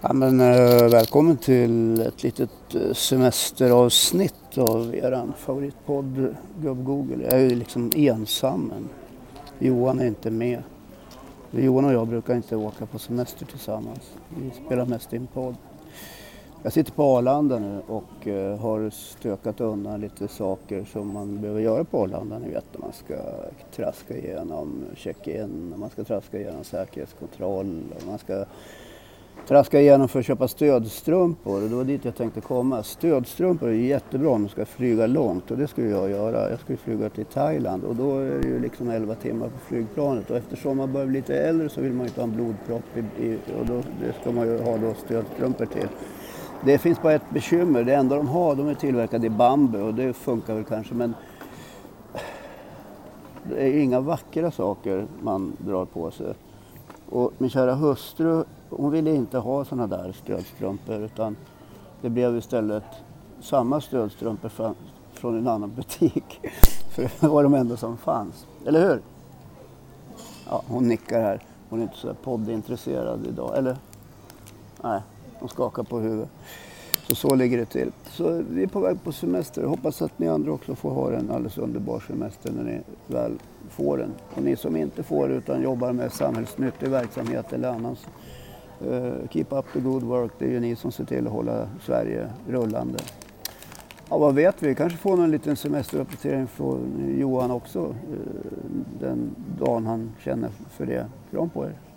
Ja, men, eh, välkommen till ett litet eh, semesteravsnitt av er favoritpodd Gubb-Google. Jag är ju liksom ensam. Men Johan är inte med. Johan och jag brukar inte åka på semester tillsammans. Vi spelar mest in podd. Jag sitter på Arlanda nu och eh, har stökat undan lite saker som man behöver göra på Arlanda. Ni vet när man ska traska igenom check-in, man ska traska igenom säkerhetskontroll, man ska traska igenom för att köpa stödstrumpor. Det var dit jag tänkte komma. Stödstrumpor är jättebra om man ska flyga långt och det skulle jag göra. Jag skulle flyga till Thailand och då är det ju liksom 11 timmar på flygplanet och eftersom man börjar bli lite äldre så vill man ju inte ha en blodpropp i, i, och då, det ska man ju ha då stödstrumpor till. Det finns bara ett bekymmer. Det enda de har, de är tillverkade i bambu och det funkar väl kanske men det är inga vackra saker man drar på sig. Och min kära hustru, hon ville inte ha sådana där stödstrumpor utan det blev istället samma stödstrumpor från en annan butik. För det var de enda som fanns. Eller hur? Ja, hon nickar här. Hon är inte så poddintresserad idag. Eller? Nej, hon skakar på huvudet. Så så ligger det till. Så vi är på väg på semester. Hoppas att ni andra också får ha en alldeles underbar semester när ni väl får den. Och ni som inte får utan jobbar med samhällsnyttig verksamhet eller annars. uh, eh, keep up the good work. Det är ju ni som ser till att hålla Sverige rullande. Ja, vad vet vi? Kanske får någon liten semesteruppdatering från Johan också uh, den dagen han känner för det. Kram på er!